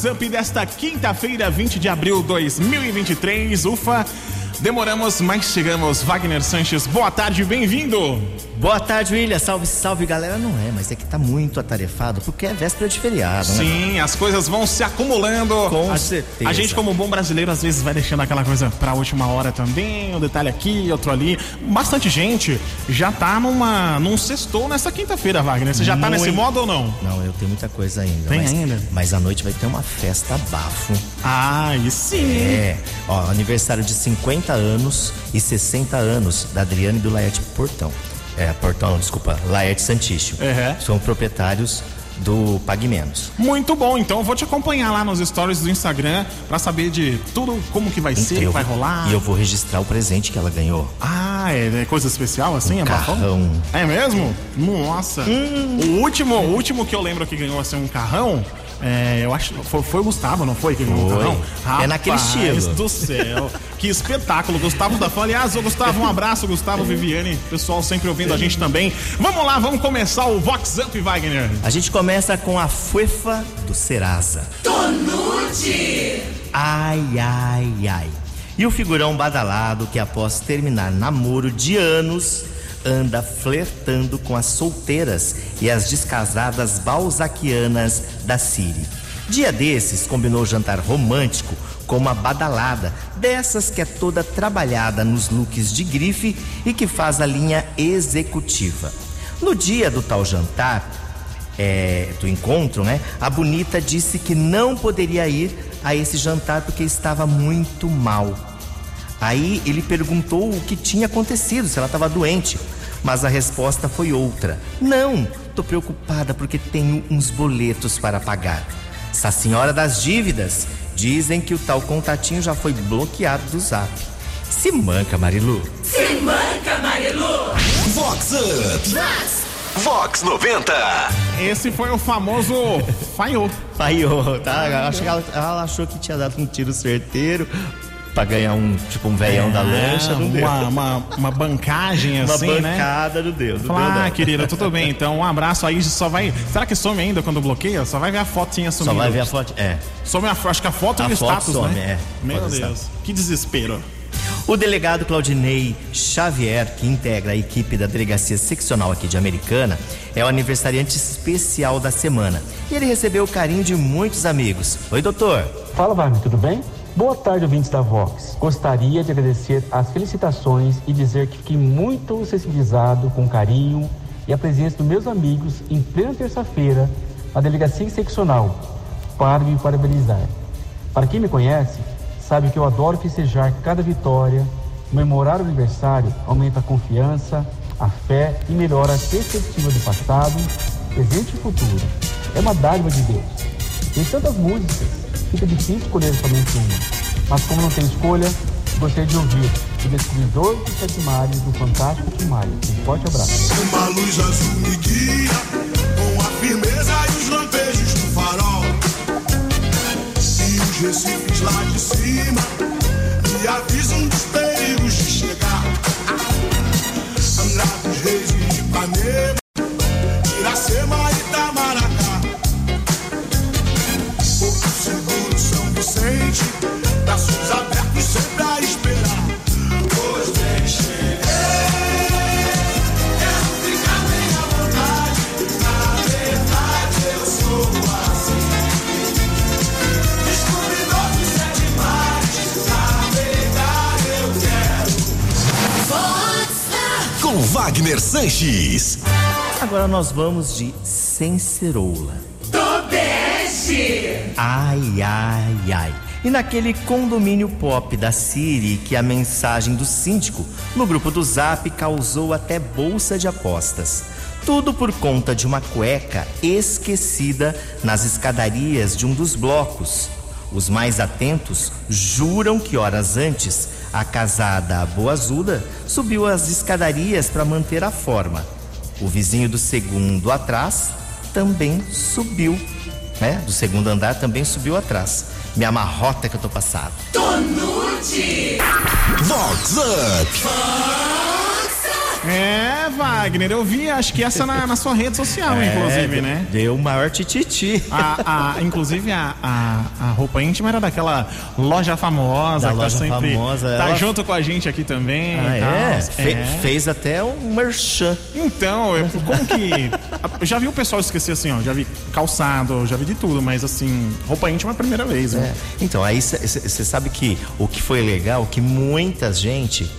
Up desta quinta-feira, 20 de abril de 2023. Ufa, demoramos, mas chegamos. Wagner Sanches, boa tarde, bem-vindo. Boa tarde, William. Salve, salve, galera. Não é, mas é que tá muito atarefado porque é véspera de feriado, né? Sim, as coisas vão se acumulando. Com a, certeza. A gente, como bom brasileiro, às vezes vai deixando aquela coisa pra última hora também, um detalhe aqui, outro ali. Bastante gente já tá numa, num sextou nessa quinta-feira, Wagner. Você já tá nesse modo ou não? Não, eu tenho muita coisa ainda. Tem mas, ainda? Mas à noite vai ter uma festa bafo. Ah, e sim. É, ó, aniversário de 50 anos e 60 anos da Adriane e do Laerte Portão. É, Portão, desculpa, Laerte Santício. Uhum. São proprietários do Pague Menos. Muito bom, então eu vou te acompanhar lá nos stories do Instagram pra saber de tudo, como que vai ser, Eu- vai rolar. E eu vou registrar o presente que ela ganhou. Ah, é, é coisa especial assim? Um é bafão? carrão. É mesmo? Nossa. O, último, o último que eu lembro que ganhou assim um carrão, é, eu acho foi, foi o Gustavo, não foi que Foi. carrão? É naquele Rapaz estilo. do céu. que espetáculo. Gustavo da Fã. Aliás, ô Gustavo, um abraço, Gustavo Viviane. Pessoal sempre ouvindo a gente também. Vamos lá, vamos começar o Vox Up, Wagner. A gente começa com a Fuefa do Serasa. Ai, ai, ai. E o figurão badalado que após terminar namoro de anos anda flertando com as solteiras e as descasadas balzaquianas da Siri. Dia desses combinou jantar romântico com uma badalada dessas que é toda trabalhada nos looks de grife e que faz a linha executiva. No dia do tal jantar, é, do encontro, né? A bonita disse que não poderia ir a esse jantar porque estava muito mal. Aí ele perguntou o que tinha acontecido, se ela estava doente. Mas a resposta foi outra. Não, tô preocupada porque tenho uns boletos para pagar. Essa senhora das dívidas dizem que o tal contatinho já foi bloqueado do zap. Se manca, Marilu. Vox Up. Vox 90. Esse foi o famoso Faiô. Falhou, tá? Acho que ela, ela achou que tinha dado um tiro certeiro pra ganhar um, tipo, um veião da lancha, não deu. É, uma, uma, uma bancagem Uma assim, né? bancada no dedo. Falar, não deu, ah, querida, tudo bem, então um abraço aí, só vai. Será que some ainda quando bloqueia? Só vai ver a fotinha Só sumindo. vai ver a foto. É. Some a, acho que a foto A e o foto status, some, né? é. Meu Deus, que desespero. O delegado Claudinei Xavier, que integra a equipe da Delegacia Seccional aqui de Americana, é o aniversariante especial da semana. E ele recebeu o carinho de muitos amigos. Oi, doutor. Fala, Wagner, tudo bem? Boa tarde, ouvintes da Vox. Gostaria de agradecer as felicitações e dizer que fiquei muito sensibilizado com carinho e a presença dos meus amigos em plena terça-feira na Delegacia Seccional para me parabenizar. Para quem me conhece, sabe que eu adoro festejar cada vitória, comemorar o aniversário aumenta a confiança, a fé e melhora a perspectiva do passado, presente e futuro. É uma dádiva de Deus. Tem tantas músicas, fica difícil escolher somente uma. Mas como não tem escolha, gostaria de ouvir o Descobridor dos Sete Mares do Fantástico Tim Maia. Um forte abraço. Uma luz azul me guia com a firmeza e os lampejos do farol. E os recifes lá de cima me avisam dos perigos de chegar. Angra dos Reis e Ipanema, Wagner Sanches. Agora nós vamos de Senceroula. Ai, ai, ai. E naquele condomínio pop da Siri que a mensagem do síndico no grupo do Zap causou até bolsa de apostas. Tudo por conta de uma cueca esquecida nas escadarias de um dos blocos. Os mais atentos juram que horas antes a casada Boazuda subiu as escadarias para manter a forma. O vizinho do segundo atrás também subiu, né? Do segundo andar também subiu atrás. Me amarrota que eu tô passado. Vox Up. É, Wagner, eu vi, acho que essa na, na sua rede social, É, inclusive, né? Deu o maior tititi. A, a- inclusive a, a, a roupa íntima era daquela loja famosa, Da que loja tá sempre. famosa, tá ela- junto com a gente aqui também. Ah, é? Fe- É. Fez até um merchan. Então, eu, como que. Eu já vi o pessoal esquecer assim, ó. Já vi calçado, já vi de tudo, mas assim, roupa íntima é a primeira vez, né? Então, aí você sabe que o que foi legal, que muita gente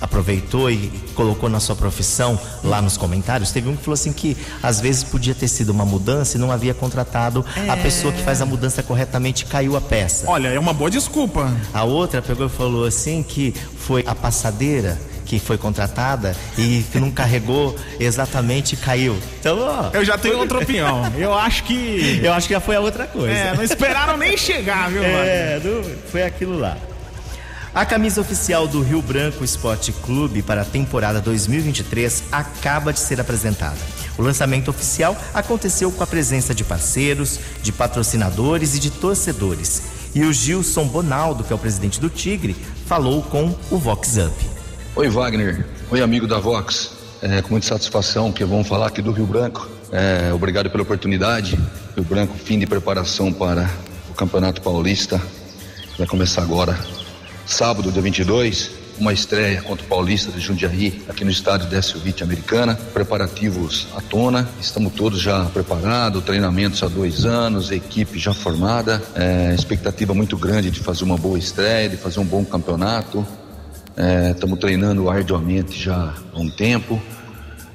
aproveitou e colocou na sua profissão lá nos comentários. Teve um que falou assim que às vezes podia ter sido uma mudança e não havia contratado a pessoa que faz a mudança corretamente e caiu a peça. Olha, é uma boa desculpa. A outra pegou e falou assim que foi a passadeira que foi contratada e que não carregou exatamente caiu. Então, ó, Eu já tenho outra opinião. Eu acho que. eu acho que já foi a outra coisa. É, não esperaram nem chegar, viu, Wagner? É, foi aquilo lá. A camisa oficial do Rio Branco Esporte Clube para a temporada 2023 acaba de ser apresentada. O lançamento oficial aconteceu com a presença de parceiros, de patrocinadores e de torcedores. E o Gilson Bonaldo, que é o presidente do Tigre, falou com o Vox Up. Oi, Wagner. Oi, amigo da Vox. É, com muita satisfação que vamos falar aqui do Rio Branco. É, obrigado pela oportunidade. Rio Branco, fim de preparação para o Campeonato Paulista. Vai começar agora, sábado, dia 22. Uma estreia contra o Paulista de Jundiaí, aqui no estádio Décio Witt Americana. Preparativos à tona. Estamos todos já preparados, treinamentos há dois anos, equipe já formada. É, expectativa muito grande de fazer uma boa estreia, de fazer um bom campeonato. Estamos treinando arduamente já há um tempo.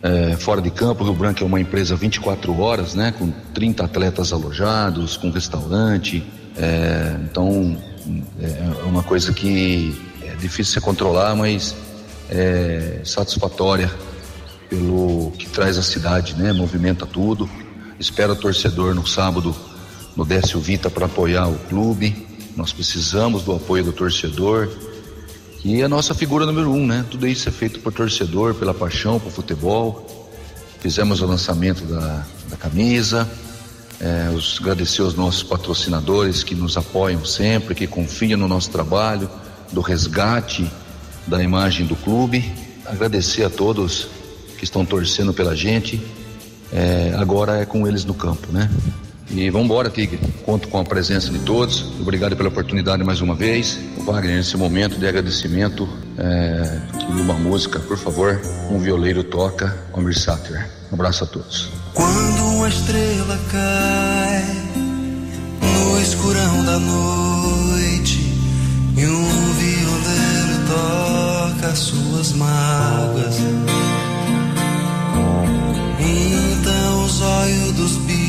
É, fora de campo, o Rio Branco é uma empresa 24 horas, né? Com 30 atletas alojados, com restaurante. É, então, é uma coisa que é difícil se controlar, mas é satisfatória pelo que traz a cidade, né? Movimenta tudo. Espero o torcedor no sábado no Décio Vita para apoiar o clube. Nós precisamos do apoio do torcedor. E a nossa figura número um, né? Tudo isso é feito por torcedor, pela paixão por futebol. Fizemos o lançamento da, da camisa. É, os, agradecer aos nossos patrocinadores que nos apoiam sempre, que confiam no nosso trabalho, do resgate da imagem do clube. Agradecer a todos que estão torcendo pela gente. É, agora é com eles no campo, né? E vamos embora, Tigre. Conto com a presença de todos. Obrigado pela oportunidade mais uma vez. Wagner, nesse momento de agradecimento, é, uma música, por favor, um violeiro toca, Almir Sater. Um abraço a todos. Quando uma estrela cai no escurão da noite e um violeiro toca suas mágoas, então os olhos dos bichos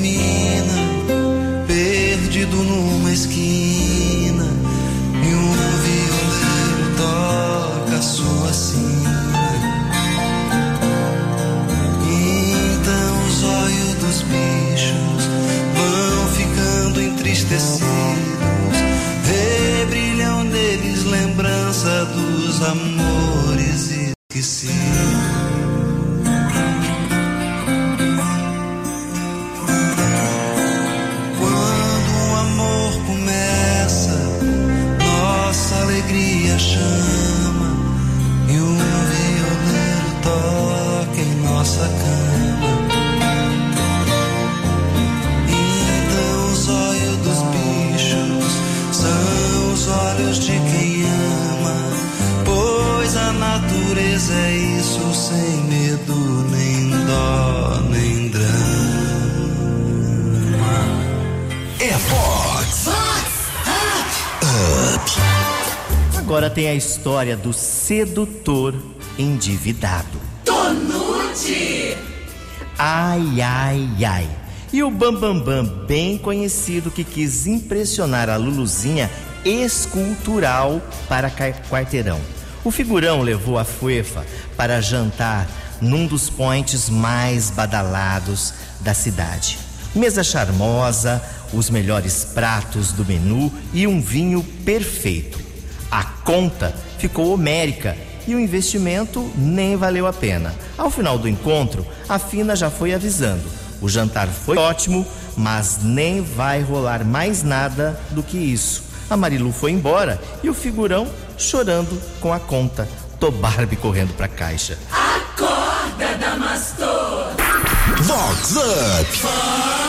termina, perdido numa esquina, Agora tem a história do sedutor endividado. Ai, ai, ai. E o Bambambam, Bam Bam, bem conhecido, que quis impressionar a Luluzinha escultural para quarteirão. O figurão levou a Fuefa para jantar num dos points mais badalados da cidade. Mesa charmosa, os melhores pratos do menu e um vinho perfeito. A conta ficou homérica e o investimento nem valeu a pena. Ao final do encontro, a Fina já foi avisando: o jantar foi ótimo, mas nem vai rolar mais nada do que isso. A Marilu foi embora e o figurão chorando com a conta. Tô Barbie correndo pra caixa. Acorda, Damastor. Vox Up.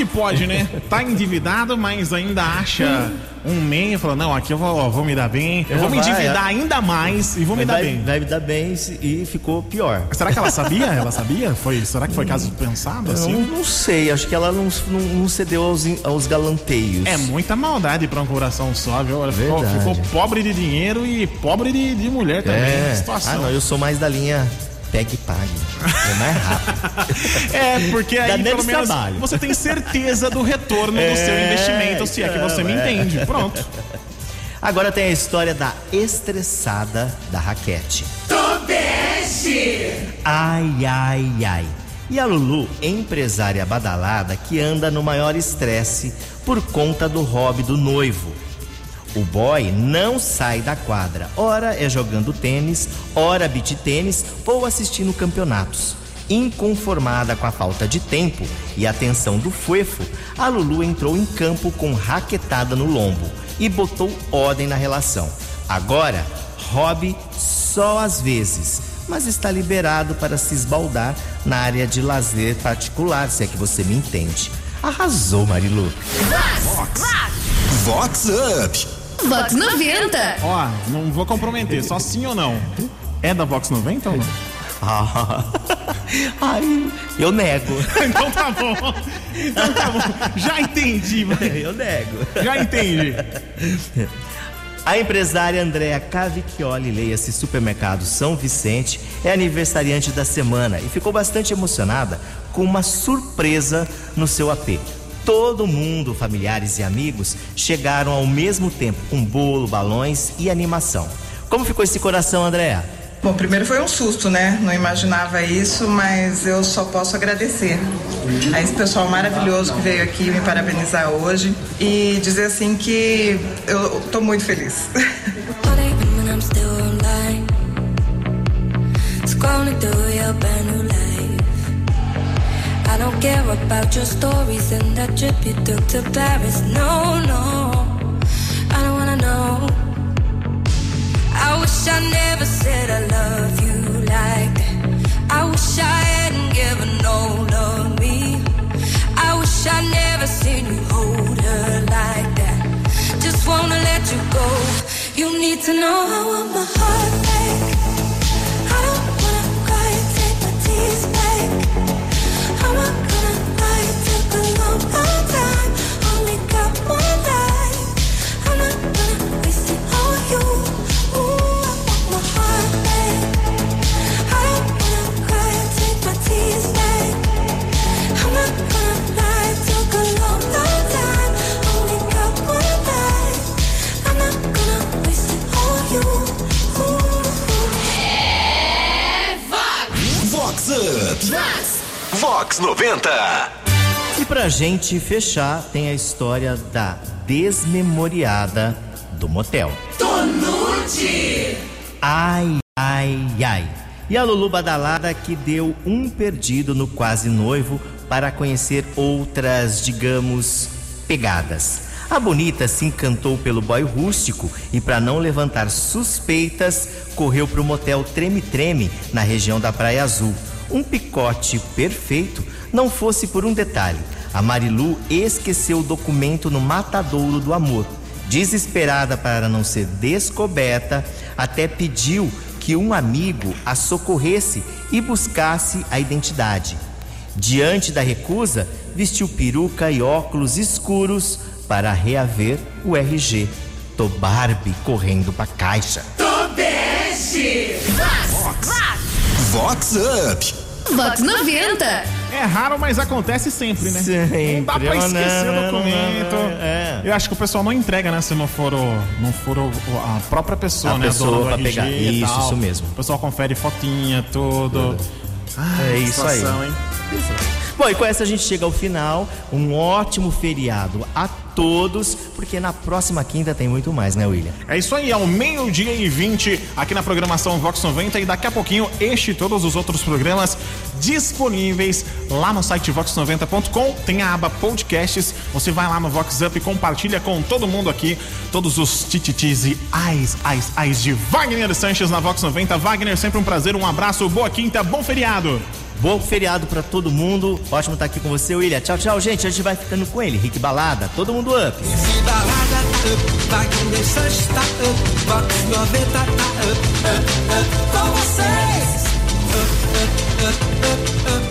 Que pode, né? Tá endividado, mas ainda acha um meio, fala, não, aqui eu vou, ó, vou me dar bem, eu vou me Vai, endividar é. ainda mais e vou me dar vai, bem. vai me dar bem e ficou pior. Será que ela sabia? Ela sabia? Foi, será que foi caso pensado Eu não, assim? não sei, acho que ela não, não, não cedeu aos, aos galanteios. É muita maldade pra um coração só, viu? Ela ficou, ficou pobre de dinheiro e pobre de, de mulher também. É. Situação. Ah, não, eu sou mais da linha pegue e pague. É mais rápido. É, porque aí pelo menos trabalho. você tem certeza do retorno do seu É, investimento, se é que você me é. entende. Pronto. Agora tem a história da estressada da raquete. Ai, ai, ai. E a Lulu, empresária badalada que anda no maior estresse por conta do hobby do noivo. O boy não sai da quadra. Ora é jogando tênis, ora beat tênis ou assistindo campeonatos. Inconformada com a falta de tempo e atenção do fuefo, a Lulu entrou em campo com raquetada no lombo e botou ordem na relação. Agora, hobby só às vezes, mas está liberado para se esbaldar na área de lazer particular, se é que você me entende. Arrasou, Marilu. Vox Up. Vox 90. Ó, não vou comprometer, só sim ou não. É da Vox 90 ou não? Ah, ai, eu nego. então tá bom. Então tá bom. Já entendi, vai. Eu nego. Já entendi. A empresária Andréa Cavicchioli, leia-se Supermercado São Vicente, é aniversariante da semana e ficou bastante emocionada com uma surpresa no seu AP. Todo mundo, familiares e amigos, chegaram ao mesmo tempo com bolo, balões e animação. Como ficou esse coração, Andréa? Bom, primeiro foi um susto, né? Não imaginava isso, mas eu só posso agradecer a esse pessoal maravilhoso que veio aqui me parabenizar hoje e dizer assim que eu tô muito feliz. Scrolling through your brand new don't care about your stories and that trip you took to Paris. No, no, I don't wanna know. I wish I never said I love you like that. I wish I hadn't given all of me. I wish I never seen you hold her like that. Just wanna let you go. You need to know want my heart 80. E pra gente fechar, tem a história da desmemoriada do motel. Tonute! Ai, ai, ai. E a Lulu Badalada que deu um perdido no quase noivo para conhecer outras, digamos, pegadas. A bonita se encantou pelo boy rústico e, para não levantar suspeitas, correu para o motel Treme Treme, na região da Praia Azul. Um picote perfeito não fosse por um detalhe. A Marilu esqueceu o documento no matadouro do amor. Desesperada para não ser descoberta, até pediu que um amigo a socorresse e buscasse a identidade. Diante da recusa, vestiu peruca e óculos escuros para reaver o RG. Tô Barbie correndo pra caixa. Vox Up. Vox 90. É raro, mas acontece sempre, né? Sempre, Não dá pra ou não, esquecer o documento. não, não, é. Eu acho que o pessoal não entrega, né? Se não for, o, não for o- a própria pessoa, A né? pessoa dona do pra RG pegar. Isso, isso mesmo. O pessoal confere fotinha, tudo. Ah, É isso aí. situação, Hein? Bom, e com essa a gente chega ao final. Um ótimo feriado a todos, porque na próxima quinta tem muito mais, né, William? É isso aí, ao meio-dia e 20 aqui na programação Vox 90 e daqui a pouquinho este e todos os outros programas disponíveis lá no site vox90.com. Tem a aba podcasts. Você vai lá no Vox Up e compartilha com todo mundo aqui todos os tititis e ais, ais, ais de Wagner Sanches na Vox 90. Wagner, sempre um prazer, um abraço, boa quinta, bom feriado. Bom feriado pra todo mundo. Ótimo estar aqui com você, William. Tchau, tchau, gente. A gente vai ficando com ele. Rick Balada, todo mundo up. Se balada tá up, Wagner Sanches tá up, Vox 90 tá up, up, up, com você. up, up, up.